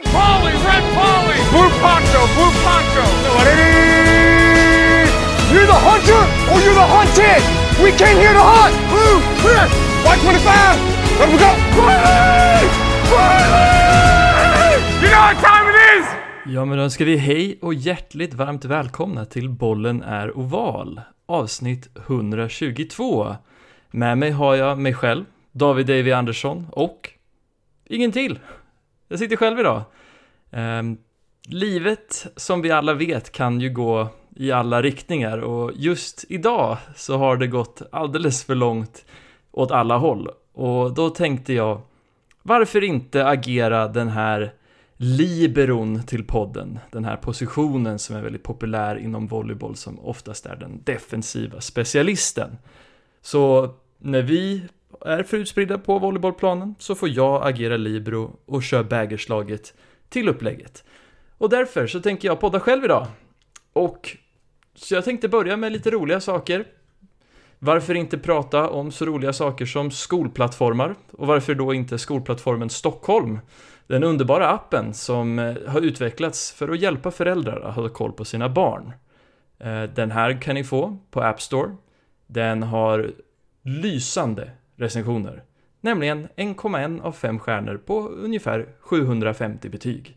Red Polly, Red Polly! Blue Poncho, Blue Poncho! You're the hunter or you're the hunted! We came here to hunt! Blue, clear! White 25! Let we go! Riley! Riley! You know what time it is! Ja, men då önskar vi hej och hjärtligt varmt välkomna till Bollen är oval, avsnitt 122. Med mig har jag mig själv, David Davy Andersson och ingen till. Jag sitter själv idag. Ehm, livet, som vi alla vet, kan ju gå i alla riktningar och just idag så har det gått alldeles för långt åt alla håll. Och då tänkte jag, varför inte agera den här liberon till podden, den här positionen som är väldigt populär inom volleyboll som oftast är den defensiva specialisten. Så när vi är för utspridda på volleybollplanen så får jag agera libero och kör bägerslaget till upplägget. Och därför så tänker jag podda själv idag. Och så jag tänkte börja med lite roliga saker. Varför inte prata om så roliga saker som skolplattformar? Och varför då inte skolplattformen Stockholm? Den underbara appen som eh, har utvecklats för att hjälpa föräldrar att hålla koll på sina barn. Eh, den här kan ni få på App Store. Den har lysande recensioner. Nämligen 1,1 av 5 stjärnor på ungefär 750 betyg.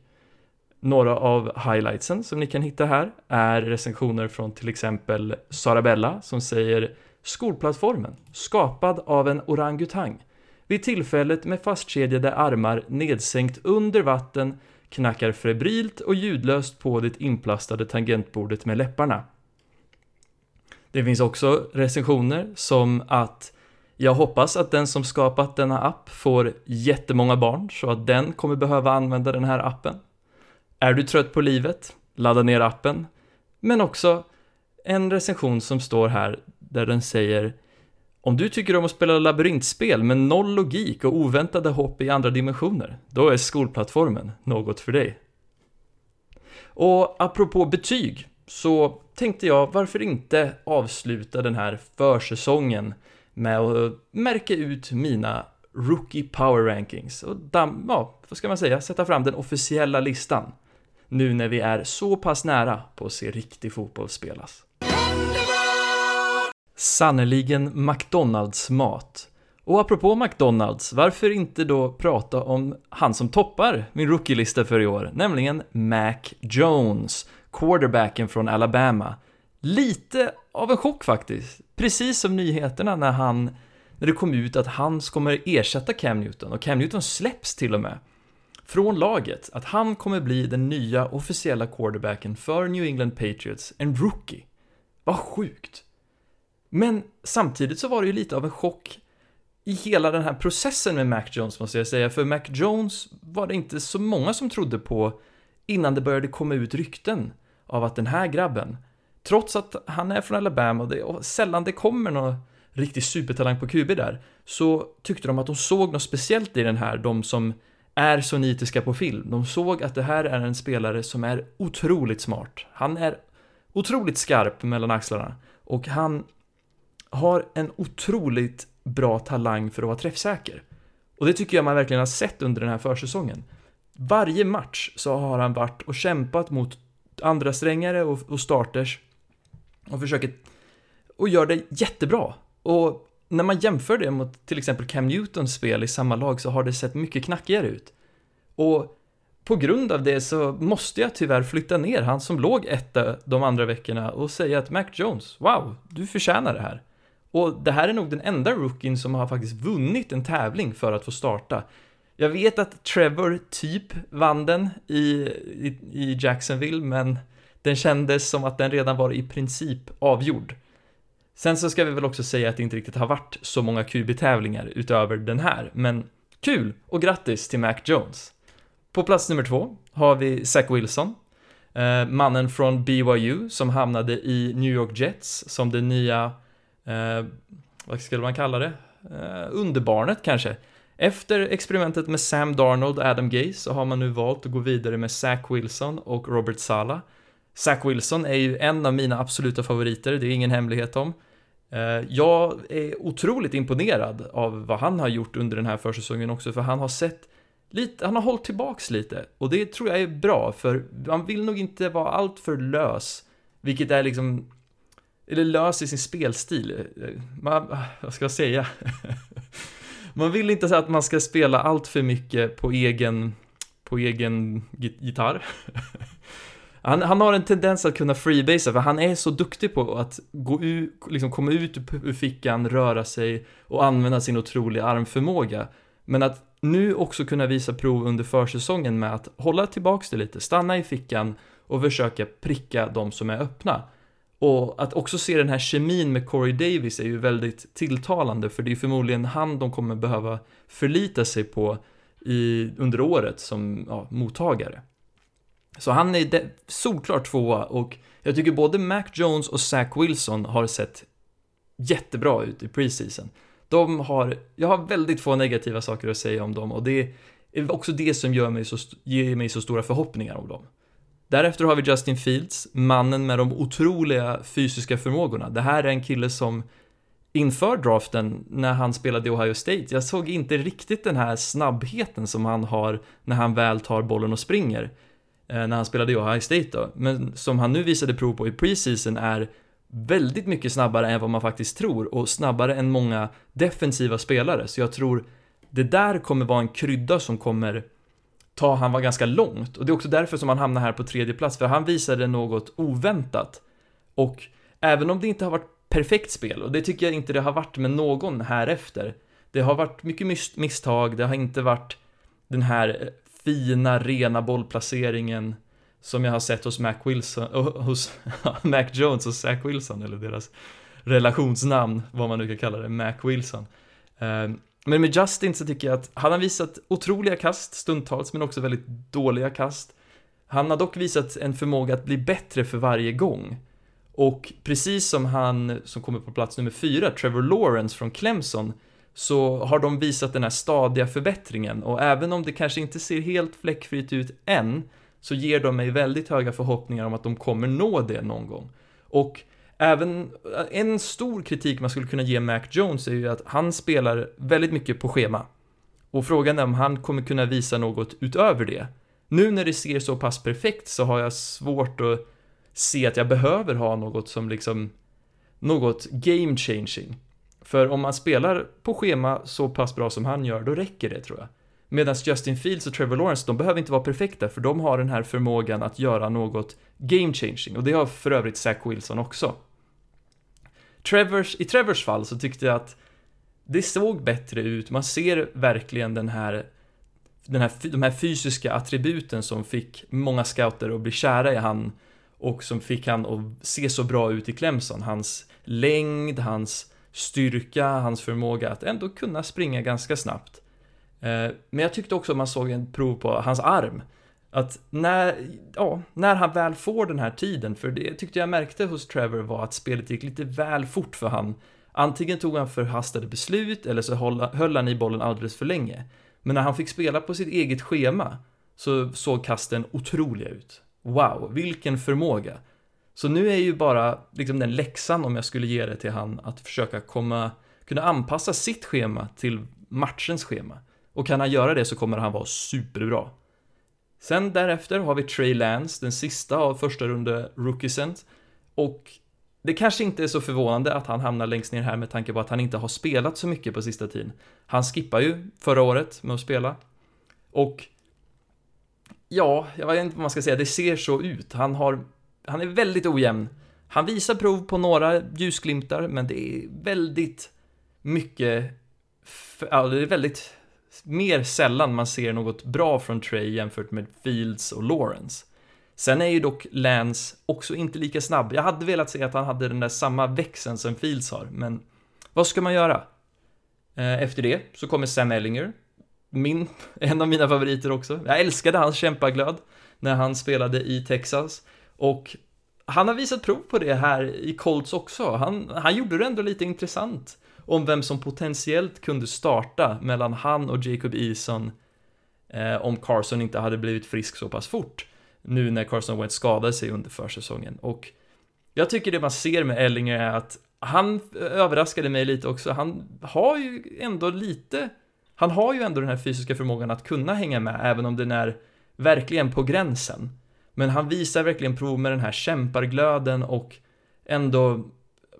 Några av highlightsen som ni kan hitta här är recensioner från till exempel Sarabella som säger Skolplattformen, skapad av en orangutang. Vid tillfället med fastkedjade armar nedsänkt under vatten knackar febrilt och ljudlöst på det inplastade tangentbordet med läpparna. Det finns också recensioner som att jag hoppas att den som skapat denna app får jättemånga barn så att den kommer behöva använda den här appen. Är du trött på livet? Ladda ner appen. Men också en recension som står här där den säger om du tycker om att spela labyrintspel med noll logik och oväntade hopp i andra dimensioner, då är skolplattformen något för dig. Och apropå betyg, så tänkte jag varför inte avsluta den här försäsongen med att märka ut mina Rookie Power Rankings och damm, ja, vad ska man säga, sätta fram den officiella listan. Nu när vi är så pass nära på att se riktig fotboll spelas. Sannerligen McDonalds-mat. Och apropå McDonalds, varför inte då prata om han som toppar min rookie-lista för i år, nämligen Mac Jones, quarterbacken från Alabama. Lite av en chock faktiskt, precis som nyheterna när han, när det kom ut att han kommer ersätta Cam Newton, och Cam Newton släpps till och med från laget, att han kommer bli den nya officiella quarterbacken för New England Patriots, en rookie. Vad sjukt! Men samtidigt så var det ju lite av en chock i hela den här processen med Mac Jones måste jag säga, för Mac Jones var det inte så många som trodde på innan det började komma ut rykten av att den här grabben, trots att han är från Alabama och, det, och sällan det kommer någon riktig supertalang på QB där, så tyckte de att de såg något speciellt i den här, de som är så nitiska på film. De såg att det här är en spelare som är otroligt smart. Han är otroligt skarp mellan axlarna och han har en otroligt bra talang för att vara träffsäker. Och det tycker jag man verkligen har sett under den här försäsongen. Varje match så har han varit och kämpat mot andra strängare och, och starters och försöker och gör det jättebra. Och när man jämför det mot till exempel Cam Newtons spel i samma lag så har det sett mycket knackigare ut. Och på grund av det så måste jag tyvärr flytta ner han som låg etta de andra veckorna och säga att Mac Jones, wow, du förtjänar det här. Och det här är nog den enda rookien som har faktiskt vunnit en tävling för att få starta. Jag vet att Trevor typ vann den i, i, i Jacksonville, men den kändes som att den redan var i princip avgjord. Sen så ska vi väl också säga att det inte riktigt har varit så många QB-tävlingar utöver den här, men kul och grattis till Mac Jones. På plats nummer två har vi Zach Wilson, eh, mannen från BYU som hamnade i New York Jets som det nya, eh, vad skulle man kalla det, eh, underbarnet kanske. Efter experimentet med Sam Darnold och Adam Gase så har man nu valt att gå vidare med Zach Wilson och Robert Sala. Zach Wilson är ju en av mina absoluta favoriter, det är ingen hemlighet om. Eh, jag är otroligt imponerad av vad han har gjort under den här försäsongen också, för han har sett lite, han har hållit tillbaks lite. Och det tror jag är bra, för man vill nog inte vara alltför lös. Vilket är liksom, eller lös i sin spelstil. Eh, man, vad ska jag säga? man vill inte säga att man ska spela allt för mycket på egen, på egen gitarr. Han, han, har en tendens att kunna freebasea, för han är så duktig på att gå ut, liksom komma ut ur fickan, röra sig och använda sin otroliga armförmåga. Men att nu också kunna visa prov under försäsongen med att hålla tillbaks det lite, stanna i fickan och försöka pricka de som är öppna. Och att också se den här kemin med Corey Davis är ju väldigt tilltalande, för det är förmodligen han de kommer behöva förlita sig på i, under året som ja, mottagare. Så han är de, solklart tvåa och jag tycker både Mac Jones och Zach Wilson har sett jättebra ut i preseason. De har, jag har väldigt få negativa saker att säga om dem och det är också det som gör mig så, ger mig så stora förhoppningar om dem. Därefter har vi Justin Fields, mannen med de otroliga fysiska förmågorna. Det här är en kille som inför draften, när han spelade i Ohio State, jag såg inte riktigt den här snabbheten som han har när han väl tar bollen och springer. Eh, när han spelade i Ohio State då. Men som han nu visade prov på i preseason är väldigt mycket snabbare än vad man faktiskt tror och snabbare än många defensiva spelare. Så jag tror det där kommer vara en krydda som kommer ta han var ganska långt och det är också därför som han hamnar här på tredje plats för han visade något oväntat. Och även om det inte har varit perfekt spel och det tycker jag inte det har varit med någon här efter. Det har varit mycket misstag, det har inte varit den här eh, fina, rena bollplaceringen som jag har sett hos Mac Wilson, eh, hos Mac Jones och Zach Wilson, eller deras relationsnamn, vad man nu kan kalla det, Mac Wilson. Eh, men med Justin så tycker jag att han har visat otroliga kast stundtals, men också väldigt dåliga kast. Han har dock visat en förmåga att bli bättre för varje gång. Och precis som han som kommer på plats nummer fyra, Trevor Lawrence från Clemson, så har de visat den här stadiga förbättringen och även om det kanske inte ser helt fläckfritt ut än så ger de mig väldigt höga förhoppningar om att de kommer nå det någon gång. Och även eh, en stor kritik man skulle kunna ge Mac Jones är ju att han spelar väldigt mycket på schema. Och frågan är om han kommer kunna visa något utöver det. Nu när det ser så pass perfekt så har jag svårt att se att jag behöver ha något som liksom något game changing. För om man spelar på schema så pass bra som han gör, då räcker det tror jag. Medan Justin Fields och Trevor Lawrence, de behöver inte vara perfekta, för de har den här förmågan att göra något game changing, och det har för övrigt Zach Wilson också. Trevors, I Trevors fall så tyckte jag att det såg bättre ut, man ser verkligen den här, den här, de här fysiska attributen som fick många scouter att bli kära i han och som fick han att se så bra ut i Clemson. Hans längd, hans styrka, hans förmåga att ändå kunna springa ganska snabbt. Eh, men jag tyckte också att man såg en prov på hans arm. Att när, ja, när han väl får den här tiden, för det tyckte jag märkte hos Trevor var att spelet gick lite väl fort för han. Antingen tog han förhastade beslut eller så höll han i bollen alldeles för länge. Men när han fick spela på sitt eget schema så såg kasten otroliga ut. Wow, vilken förmåga! Så nu är ju bara liksom den läxan om jag skulle ge det till han att försöka komma, kunna anpassa sitt schema till matchens schema. Och kan han göra det så kommer han vara superbra. Sen därefter har vi Trey Lance, den sista av första runde rookiesent. Och det kanske inte är så förvånande att han hamnar längst ner här med tanke på att han inte har spelat så mycket på sista tiden. Han skippar ju förra året med att spela. Och ja, jag vet inte vad man ska säga, det ser så ut. Han har han är väldigt ojämn. Han visar prov på några ljusglimtar, men det är väldigt mycket, ja, det är väldigt mer sällan man ser något bra från Trey jämfört med Fields och Lawrence. Sen är ju dock Lance också inte lika snabb. Jag hade velat se att han hade den där samma växeln som Fields har, men vad ska man göra? Eh, efter det så kommer Sam Ellinger, min, en av mina favoriter också. Jag älskade hans kämpaglöd när han spelade i Texas. Och han har visat prov på det här i Colts också. Han, han gjorde det ändå lite intressant om vem som potentiellt kunde starta mellan han och Jacob Eason eh, om Carson inte hade blivit frisk så pass fort. Nu när Carson Wentz skadade sig under försäsongen. Och jag tycker det man ser med Ellinger är att han överraskade mig lite också. Han har ju ändå lite han har ju ändå den här fysiska förmågan att kunna hänga med, även om den är verkligen på gränsen. Men han visar verkligen prov med den här kämparglöden och ändå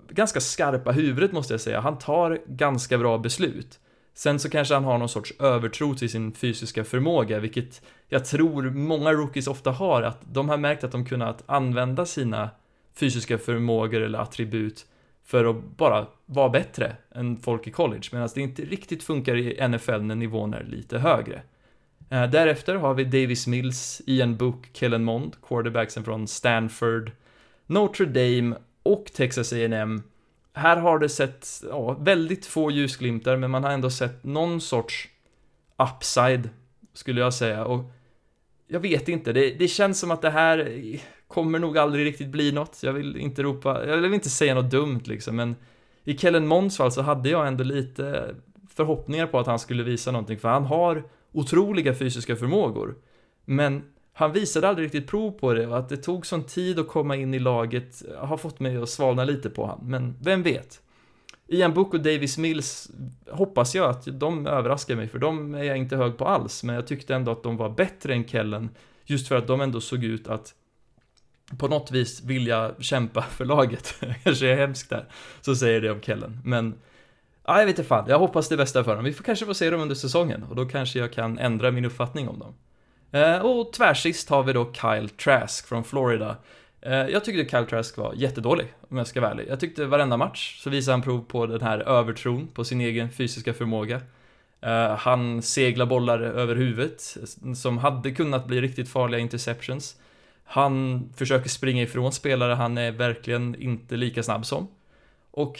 ganska skarpa huvudet måste jag säga. Han tar ganska bra beslut. Sen så kanske han har någon sorts övertro till sin fysiska förmåga, vilket jag tror många rookies ofta har, att de har märkt att de kunnat använda sina fysiska förmågor eller attribut för att bara vara bättre än folk i college, medan det inte riktigt funkar i NFL när nivån är lite högre. Eh, därefter har vi Davis Mills, Ian Book, Kellen Mond, quarterbacksen från Stanford, Notre Dame och Texas A&M. Här har det sett, ja, väldigt få ljusglimtar, men man har ändå sett någon sorts upside, skulle jag säga. Och jag vet inte, det, det känns som att det här kommer nog aldrig riktigt bli något. Jag vill inte ropa, jag vill inte säga något dumt liksom, men i Kellen Monds fall så hade jag ändå lite förhoppningar på att han skulle visa någonting, för han har otroliga fysiska förmågor. Men han visade aldrig riktigt prov på det och att det tog sån tid att komma in i laget har fått mig att svalna lite på han, men vem vet? Ian Book och Davis Mills hoppas jag att de överraskar mig, för de är jag inte hög på alls, men jag tyckte ändå att de var bättre än Kellen, just för att de ändå såg ut att på något vis vilja kämpa för laget. kanske är hemskt där, så säger det om Kellen, men Ja, jag vet inte fan. Jag hoppas det bästa för dem. Vi får kanske få se dem under säsongen och då kanske jag kan ändra min uppfattning om dem. Eh, och tvärsist har vi då Kyle Trask från Florida. Eh, jag tyckte Kyle Trask var jättedålig, om jag ska vara ärlig. Jag tyckte varenda match så visade han prov på den här övertron på sin egen fysiska förmåga. Eh, han seglar bollar över huvudet eh, som hade kunnat bli riktigt farliga interceptions. Han försöker springa ifrån spelare han är verkligen inte lika snabb som. Och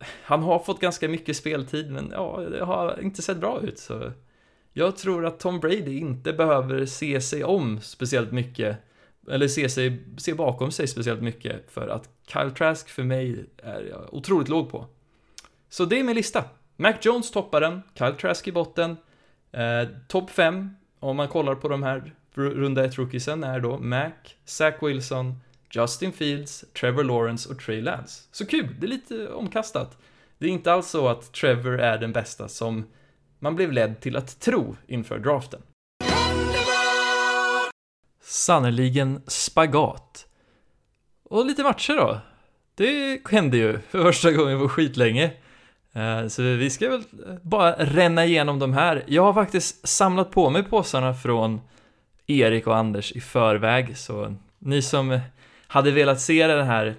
han har fått ganska mycket speltid, men ja, det har inte sett bra ut. Så jag tror att Tom Brady inte behöver se sig om speciellt mycket, eller se, sig, se bakom sig speciellt mycket, för att Kyle Trask för mig är jag otroligt låg på. Så det är min lista. Mac Jones toppar den, Kyle Trask i botten, eh, topp 5, om man kollar på de här runda 1-rookiesen, är då Mac, Zach Wilson, Justin Fields, Trevor Lawrence och Trey Lance. Så kul, det är lite omkastat. Det är inte alls så att Trevor är den bästa som man blev ledd till att tro inför draften. Sannerligen spagat. Och lite matcher då. Det hände ju för första gången på skitlänge. Eh, så vi ska väl bara ränna igenom de här. Jag har faktiskt samlat på mig påsarna från Erik och Anders i förväg, så ni som hade velat se det här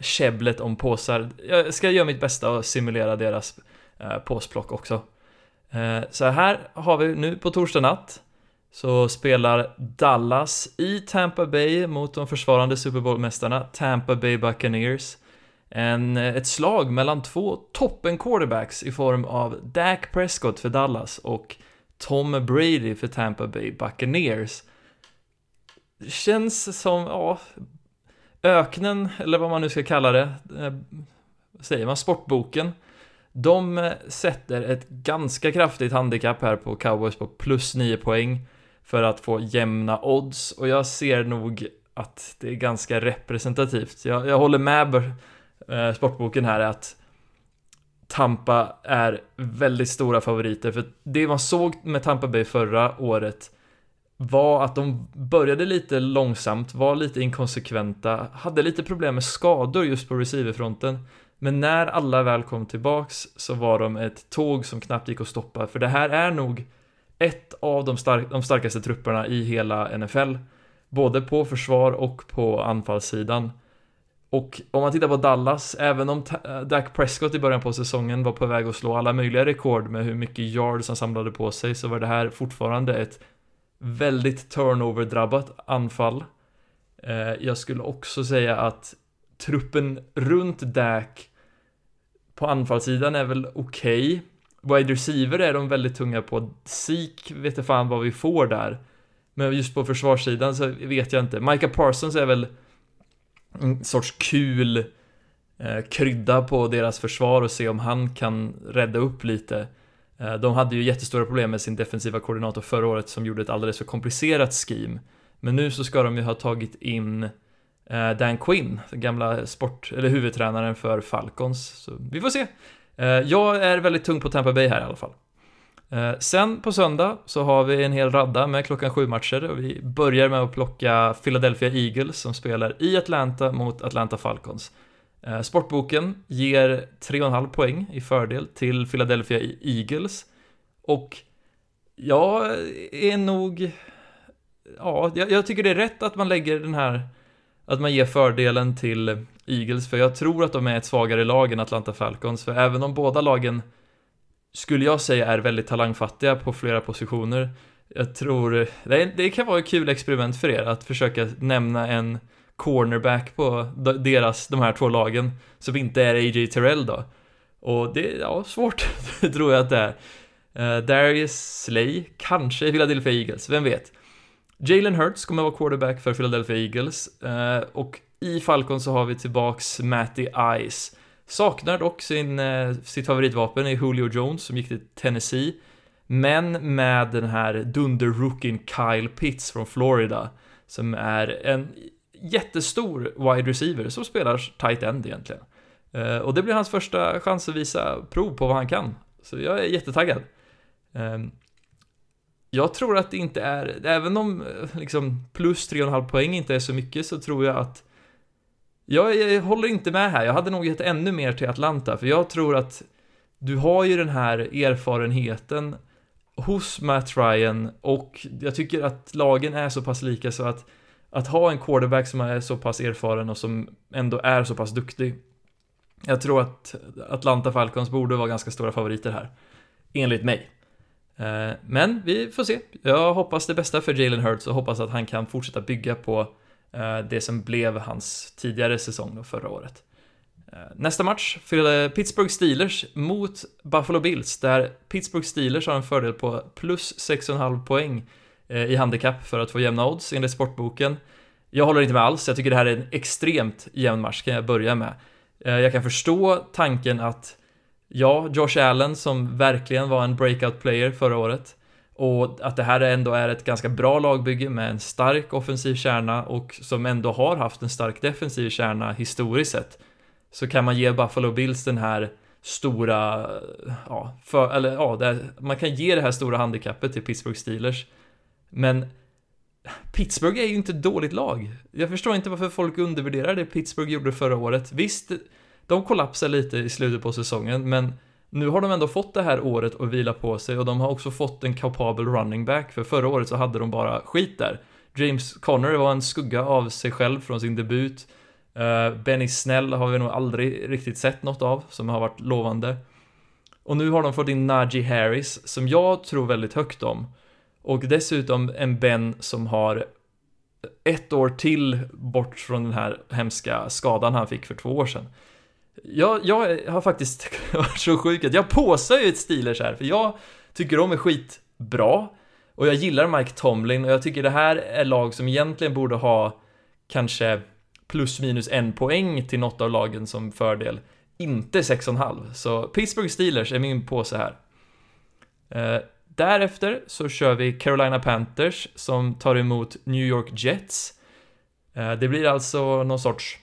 käbblet om påsar. Jag ska göra mitt bästa och simulera deras eh, påsplock också. Eh, så här har vi nu på torsdag natt så spelar Dallas i Tampa Bay mot de försvarande Super Bowl-mästarna Tampa Bay Buccaneers. En, eh, ett slag mellan två toppen quarterbacks i form av Dak Prescott för Dallas och Tom Brady för Tampa Bay Buccaneers. Känns som, ja, öknen, eller vad man nu ska kalla det, eh, säger man, sportboken, de eh, sätter ett ganska kraftigt handikapp här på cowboys på plus 9 poäng för att få jämna odds och jag ser nog att det är ganska representativt. Jag, jag håller med eh, sportboken här att Tampa är väldigt stora favoriter för det man såg med Tampa Bay förra året var att de började lite långsamt, var lite inkonsekventa, hade lite problem med skador just på receiverfronten. Men när alla väl kom tillbaks så var de ett tåg som knappt gick att stoppa, för det här är nog ett av de, stark de starkaste trupperna i hela NFL. Både på försvar och på anfallssidan. Och om man tittar på Dallas, även om Dak Prescott i början på säsongen var på väg att slå alla möjliga rekord med hur mycket yards han samlade på sig, så var det här fortfarande ett väldigt turnover-drabbat anfall. Eh, jag skulle också säga att truppen runt Dak på anfallssidan är väl okej. Okay. Wide receiver är de väldigt tunga på. Sik vet jag fan vad vi får där. Men just på försvarssidan så vet jag inte. Micah Parsons är väl en sorts kul eh, krydda på deras försvar och se om han kan rädda upp lite. Eh, de hade ju jättestora problem med sin defensiva koordinator förra året som gjorde ett alldeles för komplicerat scheme. Men nu så ska de ju ha tagit in eh, Dan Quinn, den gamla sport, eller huvudtränaren för Falcons. Så vi får se. Eh, jag är väldigt tung på Tampa Bay här i alla fall. Sen på söndag så har vi en hel radda med klockan sju matcher och vi börjar med att plocka Philadelphia Eagles som spelar i Atlanta mot Atlanta Falcons. Eh, sportboken ger 3,5 poäng i fördel till Philadelphia Eagles och jag är nog... Ja, jag, jag tycker det är rätt att man lägger den här... Att man ger fördelen till Eagles, för jag tror att de är ett svagare lag än Atlanta Falcons, för även om båda lagen skulle jag säga är väldigt talangfattiga på flera positioner. Jag tror, det, det kan vara ett kul experiment för er att försöka nämna en cornerback på deras, de här två lagen, som inte är A.J. Terrell då. Och det är, ja, svårt, tror jag att det är. Uh, Darius Slay, kanske i Philadelphia Eagles, vem vet? Jalen Hurts kommer att vara quarterback för Philadelphia Eagles, uh, och i Falcon så har vi tillbaks Matty Ice. Saknar dock sin, uh, sitt favoritvapen i Julio Jones som gick till Tennessee, men med den här dunder-rookien Kyle Pitts från Florida, som är en jättestor wide receiver som spelar tight end egentligen. Eh, och det blir hans första chans att visa prov på vad han kan. Så jag är jättetaggad. Ehm, jag tror att det inte är, även om eh, liksom plus 3,5 poäng inte är så mycket så tror jag att jag, jag håller inte med här, jag hade nog gett ännu mer till Atlanta, för jag tror att du har ju den här erfarenheten hos Matt Ryan och jag tycker att lagen är så pass lika så att att ha en quarterback som är så pass erfaren och som ändå är så pass duktig Jag tror att Atlanta Falcons borde vara ganska stora favoriter här Enligt mig eh, men vi får se. Jag hoppas det bästa för Jalen Hurts och hoppas att han kan fortsätta bygga på eh, det som blev hans tidigare säsong förra året. Eh, nästa match, Pittsburgh Steelers mot Buffalo Bills, där Pittsburgh Steelers har en fördel på plus 6,5 poäng Eh, i handikapp för att få jämna odds enligt sportboken. Jag håller inte med alls, jag tycker det här är en extremt jämn match, kan jag börja med. Eh, jag kan förstå tanken att ja, Josh Allen som verkligen var en breakout player förra året. Och att det här ändå är ett ganska bra lagbygge med en stark offensiv kärna och som ändå har haft en stark defensiv kärna historiskt sett. Så kan man ge Buffalo Bills den här stora, ja, för, eller ja, det, man kan ge det här stora handikappet till Pittsburgh Steelers. Men Pittsburgh är ju inte ett dåligt lag. Jag förstår inte varför folk undervärderar det Pittsburgh gjorde förra året. Visst, de kollapsar lite i slutet på säsongen, men nu har de ändå fått det här året att vila på sig och de har också fått en kapabel running back, för förra året så hade de bara skit där. James Conner var en skugga av sig själv från sin debut. Eh, Benny Snell har vi nog aldrig riktigt sett något av, som har varit lovande. Och nu har de fått in Najee Harris, som jag tror väldigt högt om. Och dessutom en Ben som har ett år till bort från den här hemska skadan han fick för två år sedan. Jag, jag har faktiskt varit så sjuk att jag påsar ju ett Steelers här, för jag tycker de är skitbra. Och jag gillar Mike Tomlin och jag tycker det här är lag som egentligen borde ha kanske plus minus en poäng till något av lagen som fördel. Inte 6,5. Så Pittsburgh Steelers är min påse här. Eh, Därefter så kör vi Carolina Panthers som tar emot New York Jets. Eh, det blir alltså någon sorts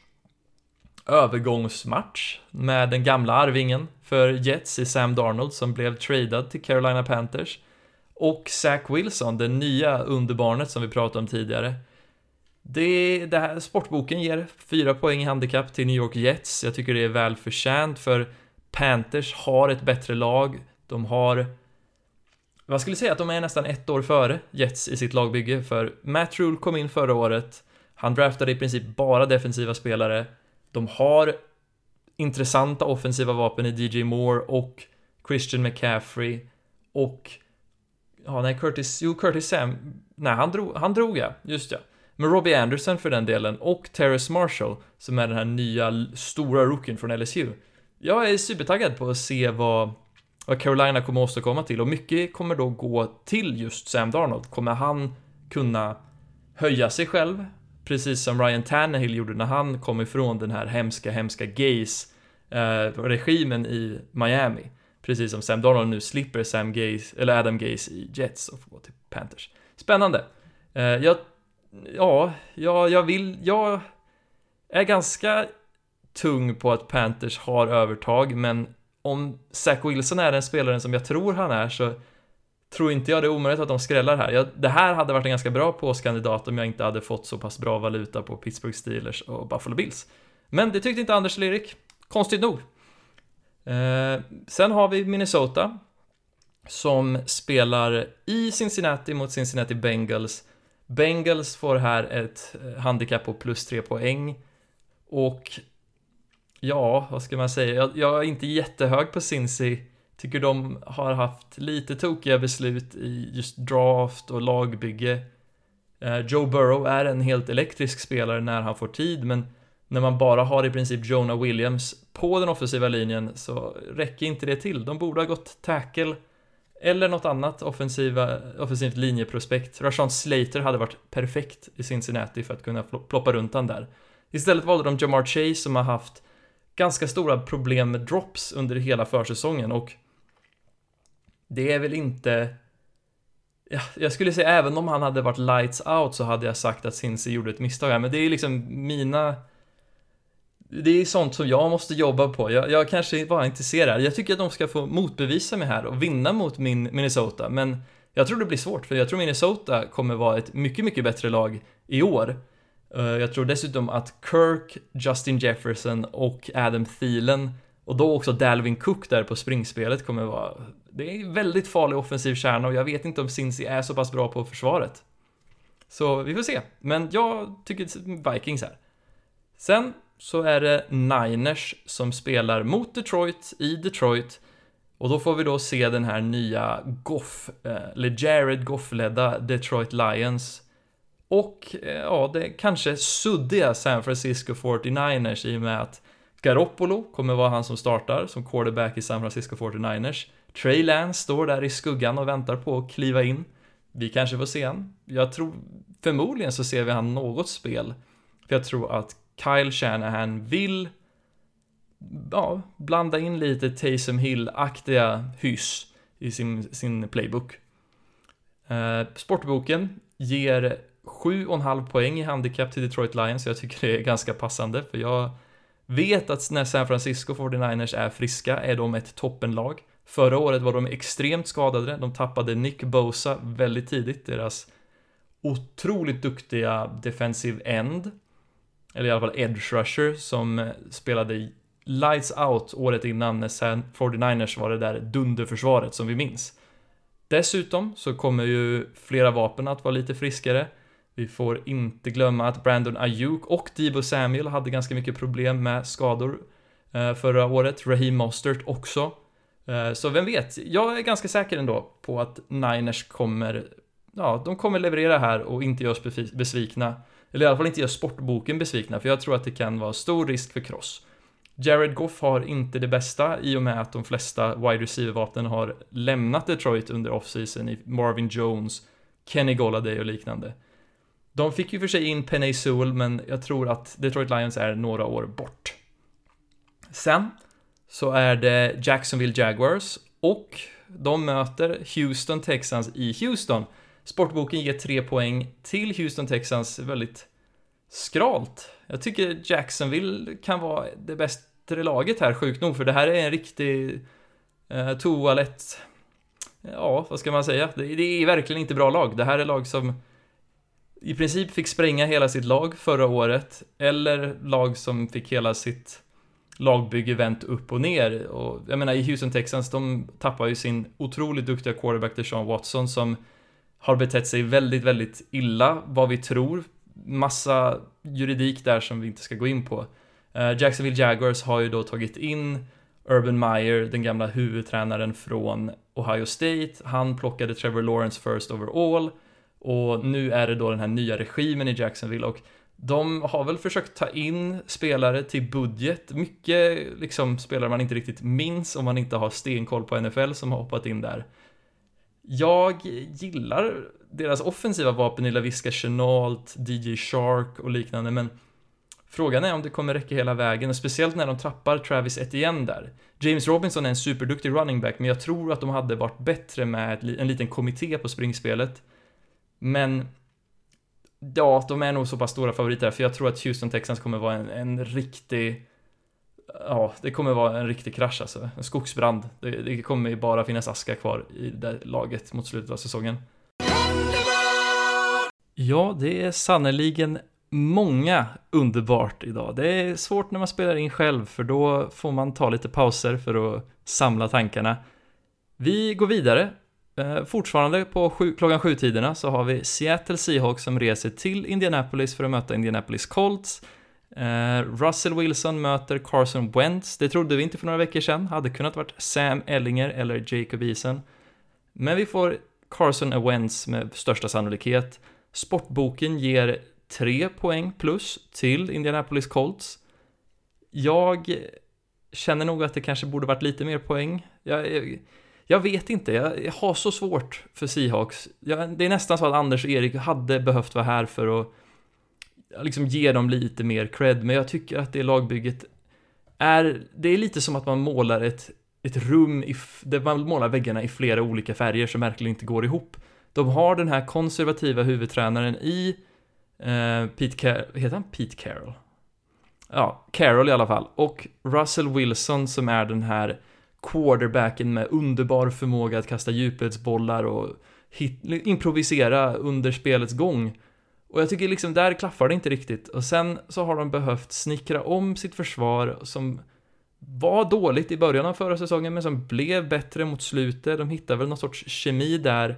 övergångsmatch med den gamla arvingen för Jets i Sam Darnold som blev tradad till Carolina Panthers och Zach Wilson, det nya underbarnet som vi pratade om tidigare. Det, det här sportboken ger fyra poäng i handikapp till New York Jets. Jag tycker det är väl förtjänt för Panthers har ett bättre lag. De har man skulle säga att de är nästan ett år före Jets i sitt lagbygge, för Matt Rule kom in förra året, han draftade i princip bara defensiva spelare, de har intressanta offensiva vapen i DJ Moore och Christian McCaffrey och Ja, nej, Curtis, jo, Curtis Sam, nej, han drog, han drog ja, just ja. Men Robbie Anderson för den delen och Terrace Marshall, som är den här nya stora rookien från LSU. Jag är supertaggad på att se vad, vad Carolina kommer åstadkomma till och mycket kommer då gå till just Sam Darnold. Kommer han kunna höja sig själv? Precis som Ryan Tannehill gjorde när han kom ifrån den här hemska, hemska Gaze-regimen eh, i Miami. Precis som Sam Darnold nu slipper Sam Gaze, eller Adam Gaze i Jets och får gå till Panthers. Spännande. Eh, jag, ja, jag, jag vill, jag är ganska tung på att Panthers har övertag, men om Zach Wilson är den spelaren som jag tror han är så tror inte jag det är omöjligt att de skrällar här. Jag, det här hade varit en ganska bra påskandidat om jag inte hade fått så pass bra valuta på Pittsburgh Steelers och Buffalo Bills. Men det tyckte inte Anders eller Erik. Konstigt nog. Eh, sen har vi Minnesota som spelar i Cincinnati mot Cincinnati Bengals. Bengals får här ett eh, handikapp på plus tre poäng. Och ja, vad ska man säga? Jag, jag är inte jättehög på Cincy. Tycker de har haft lite tokiga beslut i just draft och lagbygge. Eh, Joe Burrow är en helt elektrisk spelare när han får tid, men när man bara har i princip Jonah Williams på den offensiva linjen så räcker inte det till. De borde ha gått tackle eller något annat offensiva, offensivt linjeprospekt. Rashan Slater hade varit perfekt i Cincinnati för att kunna ploppa runt han där. Istället valde de Jamar Chase som har haft ganska stora problem med drops under hela försäsongen och det är väl inte jag skulle säga även om han hade varit lights out så hade jag sagt att Cincy gjorde ett misstag här, men det är liksom mina det är sånt som jag måste jobba på. Jag, jag kanske bara inte ser det här. Jag tycker att de ska få motbevisa mig här och vinna mot min Minnesota, men jag tror det blir svårt, för jag tror Minnesota kommer vara ett mycket, mycket bättre lag i år. Eh, jag tror dessutom att Kirk, Justin Jefferson och Adam Thielen och då också Dalvin Cook där på springspelet kommer vara... Det är en väldigt farlig offensiv kärna och jag vet inte om Cincy är så pass bra på försvaret. Så vi får se. Men jag tycker Vikings här. Sen så är det Niners som spelar mot Detroit i Detroit. Och då får vi då se den här nya Goff, eh, eller Jared Goff-ledda Detroit Lions. Och eh, ja, det kanske suddiga San Francisco 49ers i och med att Garoppolo kommer vara han som startar som quarterback i San Francisco 49ers. Trey Lance står där i skuggan och väntar på att kliva in. Vi kanske får se han. Jag tror förmodligen så ser vi han något spel. För jag tror att Kyle Shanahan vill ja, blanda in lite Taysom Hill-aktiga hyss i sin, sin playbook. Eh, sportboken ger 7,5 poäng i handikapp till Detroit Lions, jag tycker det är ganska passande, för jag vet att när San Francisco 49ers är friska är de ett toppenlag. Förra året var de extremt skadade, de tappade Nick Bosa väldigt tidigt, deras otroligt duktiga defensive end eller i alla fall edge rusher, som eh, spelade lights out året innan när 49ers var det där dunderförsvaret som vi minns. Dessutom så kommer ju flera vapen att vara lite friskare. Vi får inte glömma att Brandon Ayuk och Debo Samuel hade ganska mycket problem med skador eh, förra året. Raheem Mostert också. Eh, så vem vet? Jag är ganska säker ändå på att Niners kommer, ja, de kommer leverera här och inte göra oss besvikna. Eller i alla fall inte göra sportboken besvikna, för jag tror att det kan vara stor risk för kross. Jared Goff har inte det bästa i och med att de flesta wide receiver-vapnen har lämnat Detroit under offseason i Marvin Jones, Kenny Golladay och liknande. De fick ju för sig in Penny Sewell, men jag tror att Detroit Lions är några år bort. Sen så är det Jacksonville Jaguars och de möter Houston Texans i Houston. Sportboken ger tre poäng till Houston Texans väldigt skralt. Jag tycker Jacksonville kan vara det bättre laget här, sjukt nog, för det här är en riktig eh, toalett... Ja, vad ska man säga? Det, det, är verkligen inte bra lag. Det här är lag som i princip fick spränga hela sitt lag förra året, eller lag som fick hela sitt lagbygge vänt upp och ner. Och jag menar, i Houston Texans, de tappar ju sin otroligt duktiga quarterback Deshaun Watson som har betett sig väldigt, väldigt illa, vad vi tror. Massa juridik där som vi inte ska gå in på. Eh, Jacksonville Jaguars har ju då tagit in Urban Meyer, den gamla huvudtränaren från Ohio State. Han plockade Trevor Lawrence first overall och nu är det då den här nya regimen i Jacksonville och de har väl försökt ta in spelare till budget, mycket liksom spelare man inte riktigt minns om man inte har stenkoll på NFL som har hoppat in där. Jag gillar deras offensiva vapen i Laviska Chenault, DJ Shark och liknande, men frågan är om det kommer räcka hela vägen, och speciellt när de tappar Travis Etienne där. James Robinson är en superduktig running back, men jag tror att de hade varit bättre med en liten kommitté på springspelet. Men ja, de är nog så pass stora favoriter, för jag tror att Houston Texans kommer vara en, en riktig ja, det kommer vara en riktig krasch alltså. En skogsbrand. Det, det kommer ju bara finnas aska kvar i det laget mot slutet av säsongen. Ja, det är sannerligen många underbart idag. Det är svårt när man spelar in själv för då får man ta lite pauser för att samla tankarna. Vi går vidare. Eh, fortfarande på sju, klockan sju-tiderna så har vi Seattle Seahawks som reser till Indianapolis för att möta Indianapolis Colts. Eh, Russell Wilson möter Carson Wentz. Det trodde vi inte för några veckor sedan. Hade kunnat varit Sam Ellinger eller Jacob Eason. Men vi får Carson Wentz med största sannolikhet. Sportboken ger 3 poäng plus till Indianapolis Colts. Jag känner nog att det kanske borde varit lite mer poäng. Jag, jag, vet inte, jag, jag, har så svårt för Seahawks. Jag, det är nästan så att Anders och Erik hade behövt vara här för att liksom ge dem lite mer cred, men jag tycker att det lagbygget är, det är lite som att man målar ett, ett rum i, där man målar väggarna i flera olika färger som verkligen inte går ihop. De har den här konservativa huvudtränaren i eh, Pete Carroll, heter han Pete Carroll? Ja, Carroll i alla fall. Och Russell Wilson som är den här quarterbacken med underbar förmåga att kasta djupledsbollar och hit, improvisera under spelets gång. Och jag tycker liksom, där klaffar det inte riktigt. Och sen så har de behövt snickra om sitt försvar som var dåligt i början av förra säsongen, men som blev bättre mot slutet. De hittade väl någon sorts kemi där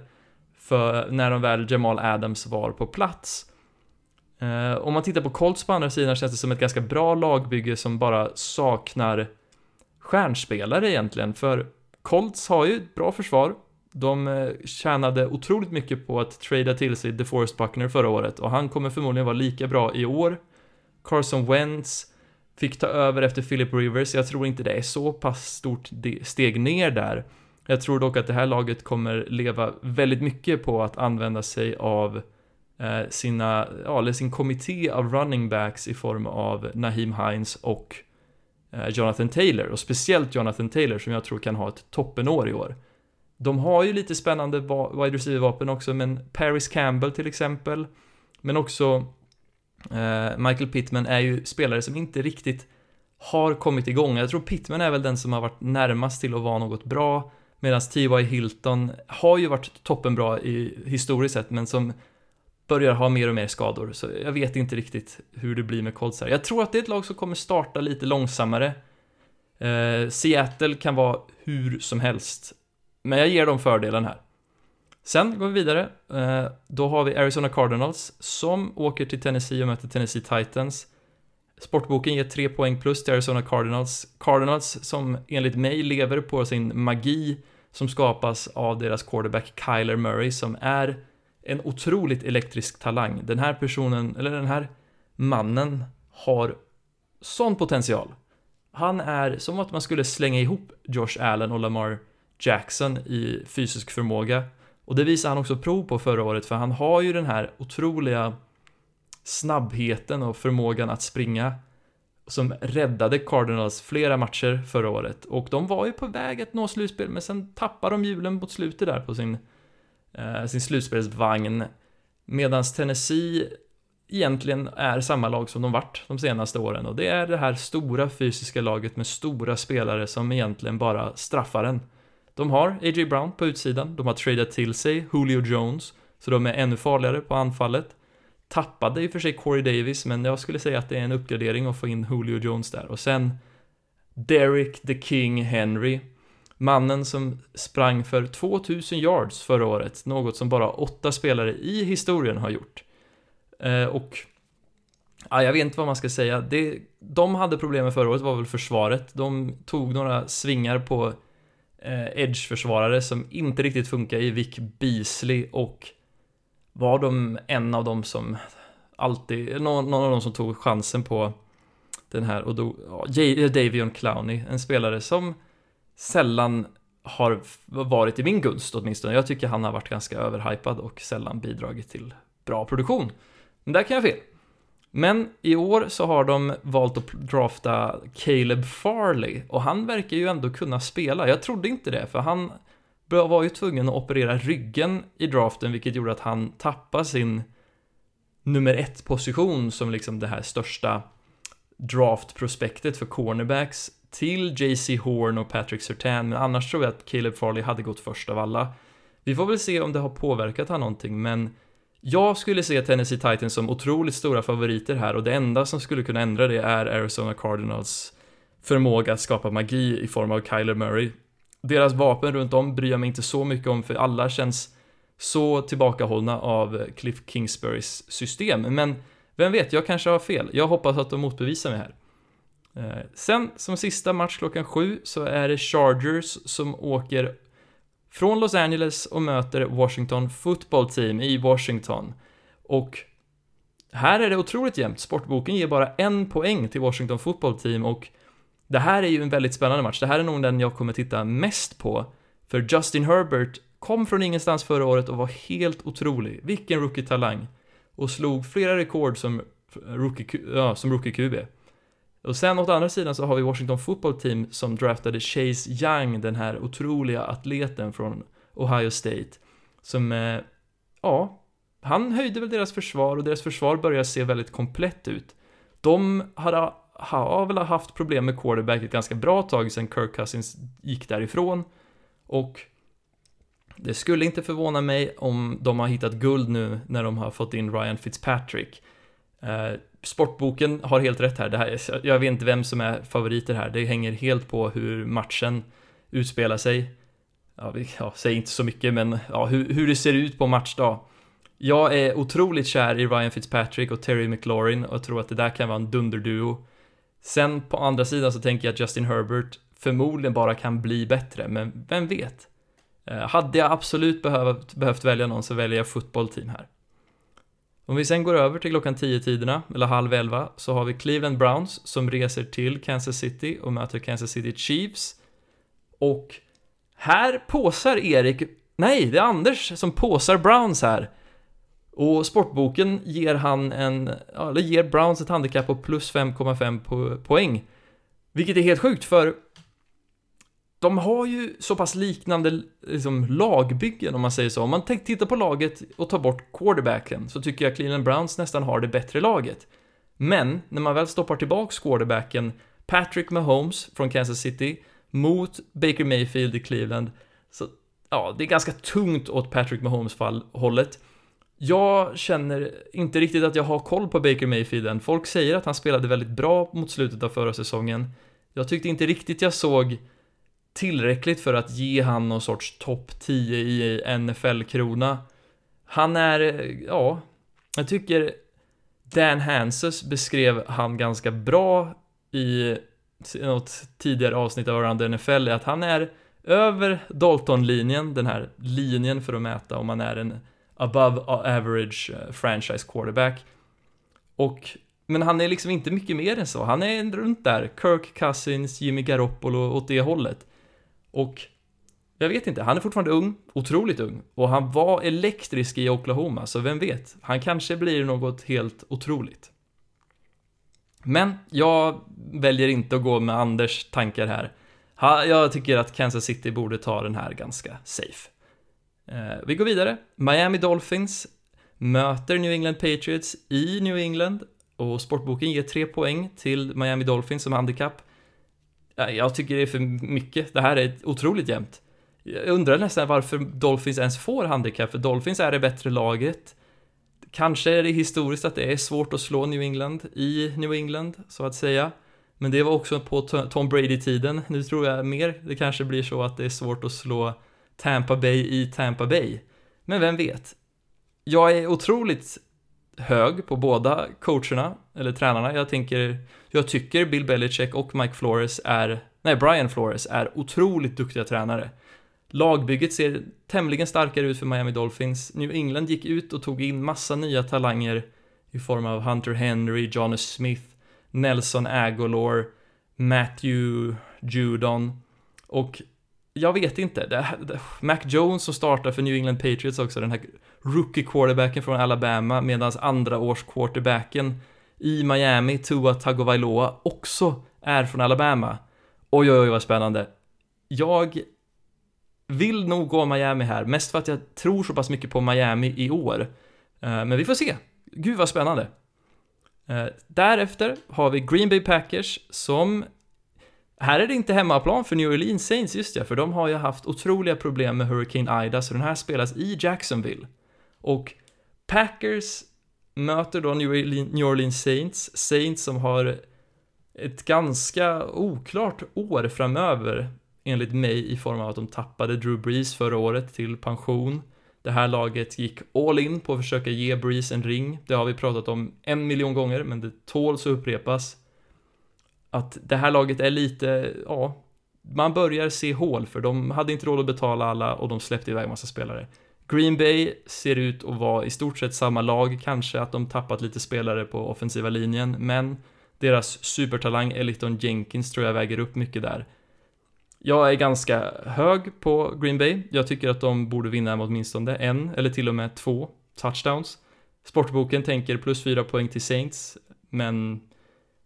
för när de väl Jamal Adams var på plats. Eh, om man tittar på Colts på andra sidan känns det som ett ganska bra lagbygge som bara saknar stjärnspelare egentligen, för Colts har ju ett bra försvar. De eh, tjänade otroligt mycket på att trada till sig DeForest Buckner förra året och han kommer förmodligen vara lika bra i år. Carson Wentz fick ta över efter Philip Rivers. Jag tror inte det är så pass stort steg ner där. Jag tror dock att det här laget kommer leva väldigt mycket på att använda sig av eh, sina, ja, eller sin kommitté av running backs i form av Nahim Hines och Eh, Jonathan Taylor. Och speciellt Jonathan Taylor som jag tror kan ha ett toppenår i år. De har ju lite spännande wide receiver-vapen också, men Paris Campbell till exempel, men också eh, Michael Pittman är ju spelare som inte riktigt har kommit igång. Jag tror Pittman är väl den som har varit närmast till att vara något bra, medan T.Y. Hilton har ju varit toppenbra i historiskt sett, men som börjar ha mer och mer skador, så jag vet inte riktigt hur det blir med Colts här. Jag tror att det är ett lag som kommer starta lite långsammare. Eh, Seattle kan vara hur som helst men jag ger dem fördelen här. Sen går vi vidare. Eh, då har vi Arizona Cardinals som åker till Tennessee och möter Tennessee Titans. Sportboken ger 3 poäng plus till Arizona Cardinals. Cardinals som enligt mig lever på sin magi som skapas av deras quarterback Kyler Murray som är en otroligt elektrisk talang. Den här personen, eller den här mannen har sån potential. Han är som att man skulle slänga ihop Josh Allen och Lamar Jackson i fysisk förmåga. Och det visade han också prov på förra året, för han har ju den här otroliga snabbheten och förmågan att springa som räddade Cardinals flera matcher förra året. Och de var ju på väg att nå slutspel, men sen tappade de hjulen mot slutet där på sin, Eh, sin slutspelsvagn. Medan Tennessee egentligen är samma lag som de varit de senaste åren. Och det är det här stora fysiska laget med stora spelare som egentligen bara straffar en. De har A.J. Brown på utsidan, de har tradat till sig Julio Jones, så de är ännu farligare på anfallet. Tappade i och för sig Corey Davis, men jag skulle säga att det är en uppgradering att få in Julio Jones där. Och sen Derek the King Henry, mannen som sprang för 2000 yards förra året, något som bara åtta spelare i historien har gjort. Eh, och Ja, jag vet inte vad man ska säga. Det, de hade problem med förra året var väl försvaret. De tog några svingar på eh, edge-försvarare som inte riktigt funkar i Vic Beasley och var de en av dem som alltid, någon, någon av dem som tog chansen på den här och då, ja, Davion Clowney, en spelare som sällan har varit i min gunst åtminstone. Jag tycker han har varit ganska överhypad och sällan bidragit till bra produktion. Men där kan jag fel. Men i år så har de valt att drafta Caleb Farley och han verkar ju ändå kunna spela. Jag trodde inte det, för han var ju tvungen att operera ryggen i draften, vilket gjorde att han tappade sin nummer ett position som liksom det här största draftprospektet för cornerbacks till JC Horn och Patrick Sertan, men annars tror jag att Caleb Farley hade gått först av alla. Vi får väl se om det har påverkat han någonting, men jag skulle se Tennessee Titans som otroligt stora favoriter här och det enda som skulle kunna ändra det är Arizona Cardinals förmåga att skapa magi i form av Kyler Murray. Deras vapen runt om bryr jag mig inte så mycket om för alla känns så tillbakahållna av Cliff Kingsburys system. Men vem vet, jag kanske har fel. Jag hoppas att de motbevisar mig här. Eh, sen som sista match klockan sju så är det Chargers som åker från Los Angeles och möter Washington Football Team i Washington. Och här är det otroligt jämnt. Sportboken ger bara en poäng till Washington Football Team och det här är ju en väldigt spännande match. Det här är nog den jag kommer titta mest på. För Justin Herbert kom från ingenstans förra året och var helt otrolig. Vilken rookie-talang. Och slog flera rekord som rookie, ja, som rookie QB. Och sen åt andra sidan så har vi Washington Football Team som draftade Chase Young, den här otroliga atleten från Ohio State. Som, eh, ja, han höjde väl deras försvar och deras försvar börjar se väldigt komplett ut. De hade, har väl haft problem med quarterback ett ganska bra tag sedan Kirk Cousins gick därifrån. Och det skulle inte förvåna mig om de har hittat guld nu när de har fått in Ryan Fitzpatrick. Eh, sportboken har helt rätt här. Det här. Jag vet inte vem som är favoriter här. Det hänger helt på hur matchen utspelar sig. Ja, vi, ja, säg inte så mycket, men ja, hur, hur det ser ut på matchdag. Jag är otroligt kär i Ryan Fitzpatrick och Terry McLaurin och tror att det där kan vara en dunderduo. Sen på andra sidan så tänker jag att Justin Herbert förmodligen bara kan bli bättre, men vem vet? Eh, hade jag absolut behövt, behövt välja någon så väljer jag fotbollteam här. Om vi sen går över till klockan 10-tiderna, eller halv 11, så har vi Cleveland Browns som reser till Kansas City och möter Kansas City Chiefs. Och här påsar Erik, nej, det är Anders som påsar Browns här. Och sportboken ger han en, eller ger Browns ett handikapp på plus 5,5 poäng. Vilket är helt sjukt för de har ju så pass liknande liksom, lagbyggen om man säger så. Om man tittar på laget och tar bort quarterbacken så tycker jag Cleveland Browns nästan har det bättre laget. Men när man väl stoppar tillbaks quarterbacken Patrick Mahomes från Kansas City mot Baker Mayfield i Cleveland så ja, det är ganska tungt åt Patrick Mahomes fall hållet. Jag känner inte riktigt att jag har koll på Baker Mayfield än. Folk säger att han spelade väldigt bra mot slutet av förra säsongen. Jag tyckte inte riktigt jag såg tillräckligt för att ge han någon sorts topp 10 i NFL-krona. Han är, ja, jag tycker Dan Hanses beskrev han ganska bra i något tidigare avsnitt av Around NFL, att han är över Dalton-linjen, den här linjen för att mäta om man är en above average eh, franchise quarterback. Och, men han är liksom inte mycket mer än så. Han är runt där, Kirk Cousins, Jimmy Garoppolo åt det hållet. Och jag vet inte, han är fortfarande ung, otroligt ung, och han var elektrisk i Oklahoma, så vem vet? Han kanske blir något helt otroligt. Men jag väljer inte att gå med Anders tankar här. Jag tycker att Kansas City borde ta den här ganska safe. Eh, vi går vidare. Miami Dolphins möter New England Patriots i New England och sportboken ger tre poäng till Miami Dolphins som handikapp. Jag tycker det är för mycket. Det här är otroligt jämnt. Jag undrar nästan varför Dolphins ens får handikapp, för Dolphins är det bättre laget. Kanske är det historiskt att det är svårt att slå New England i New England, så att säga. Men det var också på Tom Brady-tiden. Nu tror jag mer det kanske blir så att det är svårt att slå Tampa Bay i Tampa Bay. Men vem vet? Jag är otroligt hög på båda coacherna, eller tränarna. Jag tänker, jag tycker Bill Belichick och Mike Flores är, nej, Brian Flores är otroligt duktiga tränare. Lagbygget ser tämligen starkare ut för Miami Dolphins. New England gick ut och tog in massa nya talanger i form av Hunter Henry, Jonas Smith, Nelson Aguilar, Matthew Judon och jag vet inte. Det, det, Mac Jones som startar för New England Patriots också, den här rookie quarterbacken från Alabama, medan andra års quarterbacken i Miami, Tua Tagovailoa, också är från Alabama. Oj, oj, oj, vad spännande. Jag vill nog gå Miami här, mest för att jag tror så pass mycket på Miami i år. Eh, men vi får se. Gud vad spännande. Eh, därefter har vi Green Bay Packers som här är det inte hemmaplan för New Orleans Saints, just ja, för de har ju haft otroliga problem med Hurricane Ida, så den här spelas i Jacksonville. Och Packers möter då New Orleans Saints, Saints som har ett ganska oklart år framöver, enligt mig, i form av att de tappade Drew Brees förra året till pension. Det här laget gick all in på att försöka ge Brees en ring. Det har vi pratat om en miljon gånger, men det tåls att upprepas. Att det här laget är lite, ja, man börjar se hål för de hade inte råd att betala alla och de släppte iväg massa spelare. Green Bay ser ut att vara i stort sett samma lag, kanske att de tappat lite spelare på offensiva linjen, men deras supertalang Eliton Jenkins tror jag väger upp mycket där. Jag är ganska hög på Green Bay. Jag tycker att de borde vinna med åtminstone en eller till och med två touchdowns. Sportboken tänker plus fyra poäng till Saints, men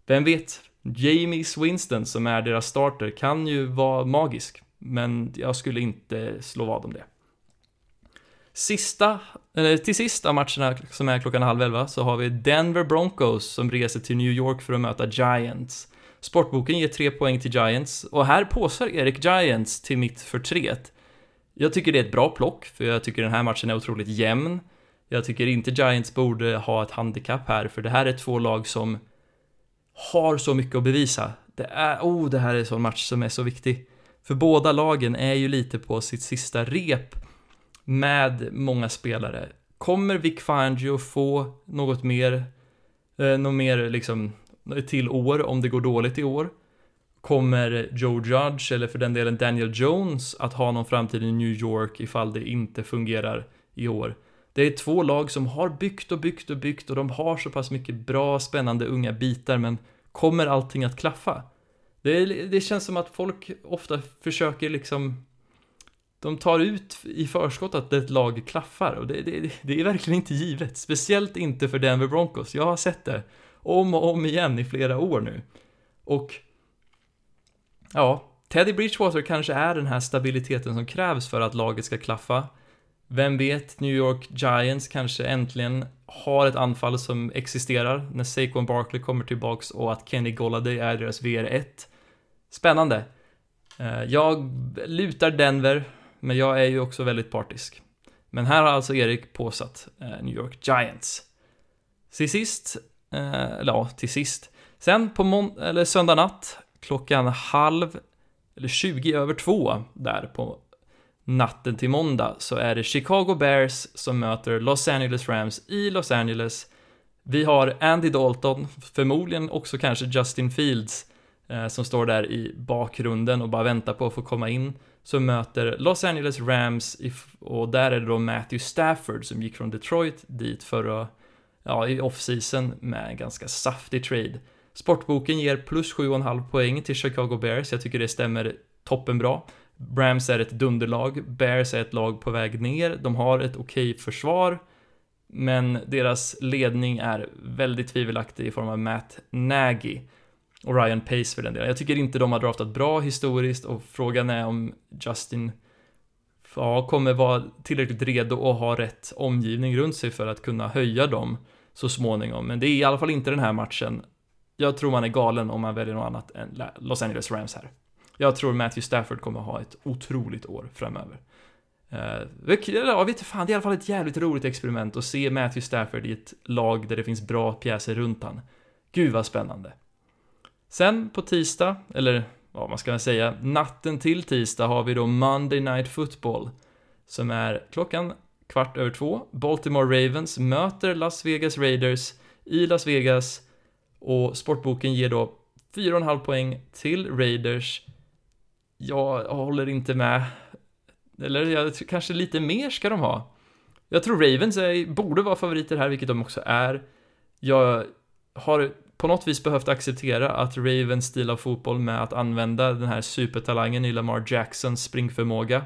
vem vet? Jamie Winston som är deras starter kan ju vara magisk, men jag skulle inte slå vad om det. Sista, eller till sist av matcherna som är klockan halv elva så har vi Denver Broncos som reser till New York för att möta Giants. Sportboken ger tre poäng till Giants och här påsar Erik Giants till mitt förtret. Jag tycker det är ett bra plock, för jag tycker den här matchen är otroligt jämn. Jag tycker inte Giants borde ha ett handikapp här, för det här är två lag som har så mycket att bevisa. Det är, oh, det här är en sån match som är så viktig. För båda lagen är ju lite på sitt sista rep med många spelare. Kommer Vic Fangio få något mer, eh, något mer liksom till år om det går dåligt i år? Kommer Joe Judge, eller för den delen Daniel Jones, att ha någon framtid i New York ifall det inte fungerar i år? Det är två lag som har byggt och byggt och byggt och de har så pass mycket bra, spännande unga bitar, men kommer allting att klaffa? Det, det känns som att folk ofta försöker liksom de tar ut i förskott att ett lag klaffar och det, det, det, är verkligen inte givet. Speciellt inte för Denver Broncos. Jag har sett det om och om igen i flera år nu. Och ja, Teddy Bridgewater kanske är den här stabiliteten som krävs för att laget ska klaffa. Vem vet, New York Giants kanske äntligen har ett anfall som existerar när Saquon Barkley kommer tillbaks och att Kenny Golladay är deras VR1. Spännande. Eh, jag lutar Denver, men jag är ju också väldigt partisk. Men här har alltså Erik påsatt eh, New York Giants. Till sist, eh, eller ja, till sist. Sen på mån- eller söndag natt, klockan halv, eller 20 över två, där på natten till måndag, så är det Chicago Bears som möter Los Angeles Rams i Los Angeles. Vi har Andy Dalton, förmodligen också kanske Justin Fields, eh, som står där i bakgrunden och bara väntar på att få komma in som möter Los Angeles Rams och där är det då Matthew Stafford som gick från Detroit dit förra, ja, i off-season med en ganska saftig trade. Sportboken ger plus 7,5 poäng till Chicago Bears, jag tycker det stämmer toppenbra. Rams är ett dunderlag, Bears är ett lag på väg ner, de har ett okej okay försvar, men deras ledning är väldigt tvivelaktig i form av Matt Nagy och Ryan Pace för den delen. Jag tycker inte de har draftat bra historiskt och frågan är om Justin ja, kommer vara tillräckligt redo och ha rätt omgivning runt sig för att kunna höja dem så småningom. Men det är i alla fall inte den här matchen. Jag tror man är galen om man väljer något annat än Los Angeles Rams här. Jag tror Matthew Stafford kommer ha ett otroligt år framöver. Uh, jag vet fan, det är i alla fall ett jävligt roligt experiment att se Matthew Stafford i ett lag där det finns bra pjäser runt han. Gud vad spännande. Sen på tisdag, eller vad man ska säga, natten till tisdag har vi då Monday Night Football. Som är klockan kvart över två. Baltimore Ravens möter Las Vegas Raiders i Las Vegas. Och sportboken ger då 4,5 poäng till Raiders. Jag håller inte med. Eller jag, kanske lite mer ska de ha. Jag tror Ravens är, borde vara favoriter här, vilket de också är. Jag har på något vis behövt acceptera att Ravens stil av fotboll med att använda den här supertalangen i Lamar Jacksons springförmåga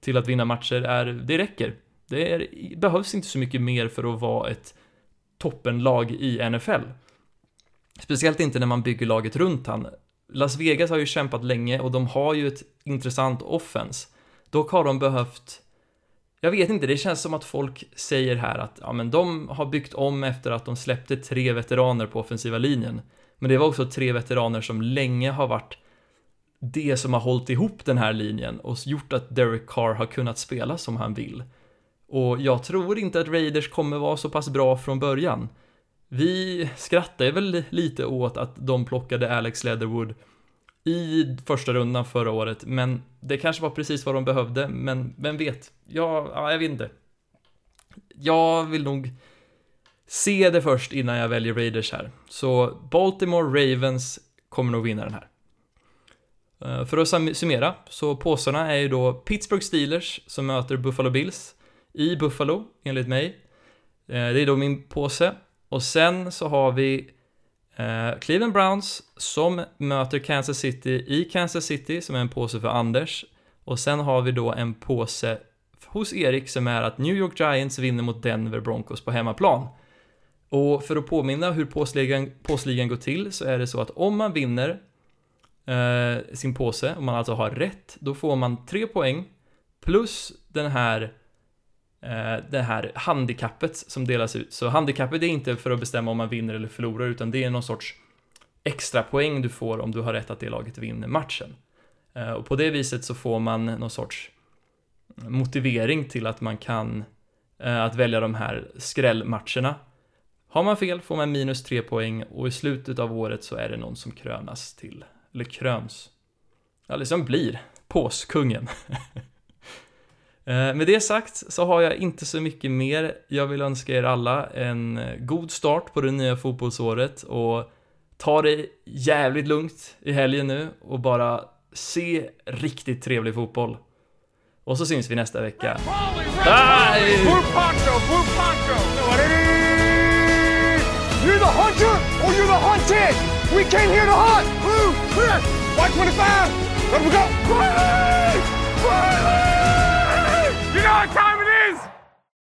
till att vinna matcher är, det räcker. Det är, behövs inte så mycket mer för att vara ett toppenlag i NFL. Speciellt inte när man bygger laget runt han. Las Vegas har ju kämpat länge och de har ju ett intressant offens. Dock har de behövt jag vet inte, det känns som att folk säger här att ja, men de har byggt om efter att de släppte tre veteraner på offensiva linjen. Men det var också tre veteraner som länge har varit det som har hållit ihop den här linjen och gjort att Derek Carr har kunnat spela som han vill. Och jag tror inte att Raiders kommer vara så pass bra från början. Vi skrattade väl lite åt att de plockade Alex Leatherwood i första rundan förra året, men det kanske var precis vad de behövde, men vem vet? Ja, ja, jag vet inte. Jag vill nog se det först innan jag väljer Raiders här. Så Baltimore Ravens kommer nog vinna den här. Eh, för att summera, så påsarna är ju då Pittsburgh Steelers som möter Buffalo Bills i Buffalo, enligt mig. Eh, det är då min påse. Och sen så har vi eh, Cleveland Browns som möter Kansas City i Kansas City, som är en påse för Anders. Och sen har vi då en påse hos Erik som är att New York Giants vinner mot Denver Broncos på hemmaplan. Och för att påminna hur påsligan, påsligan går till så är det så att om man vinner eh, sin påse, om man alltså har rätt, då får man tre poäng plus den här Eh, det här handikappet som delas ut. Så handikappet är inte för att bestämma om man vinner eller förlorar, utan det är någon sorts extra poäng du får om du har rätt att det laget vinner matchen. Eh, och på det viset så får man någon sorts motivering till att man kan eh, att välja de här skrällmatcherna. Har man fel får man minus tre poäng och i slutet av året så är det någon som krönas till eller kröns, ja, liksom blir påskungen. Eh, med det sagt så har jag inte så mycket mer. Jag vill önska er alla en eh, god start på det nya fotbollsåret och ta det jävligt lugnt i helgen nu och bara se riktigt trevlig fotboll. Och så syns vi nästa vecka. Bye! Your time!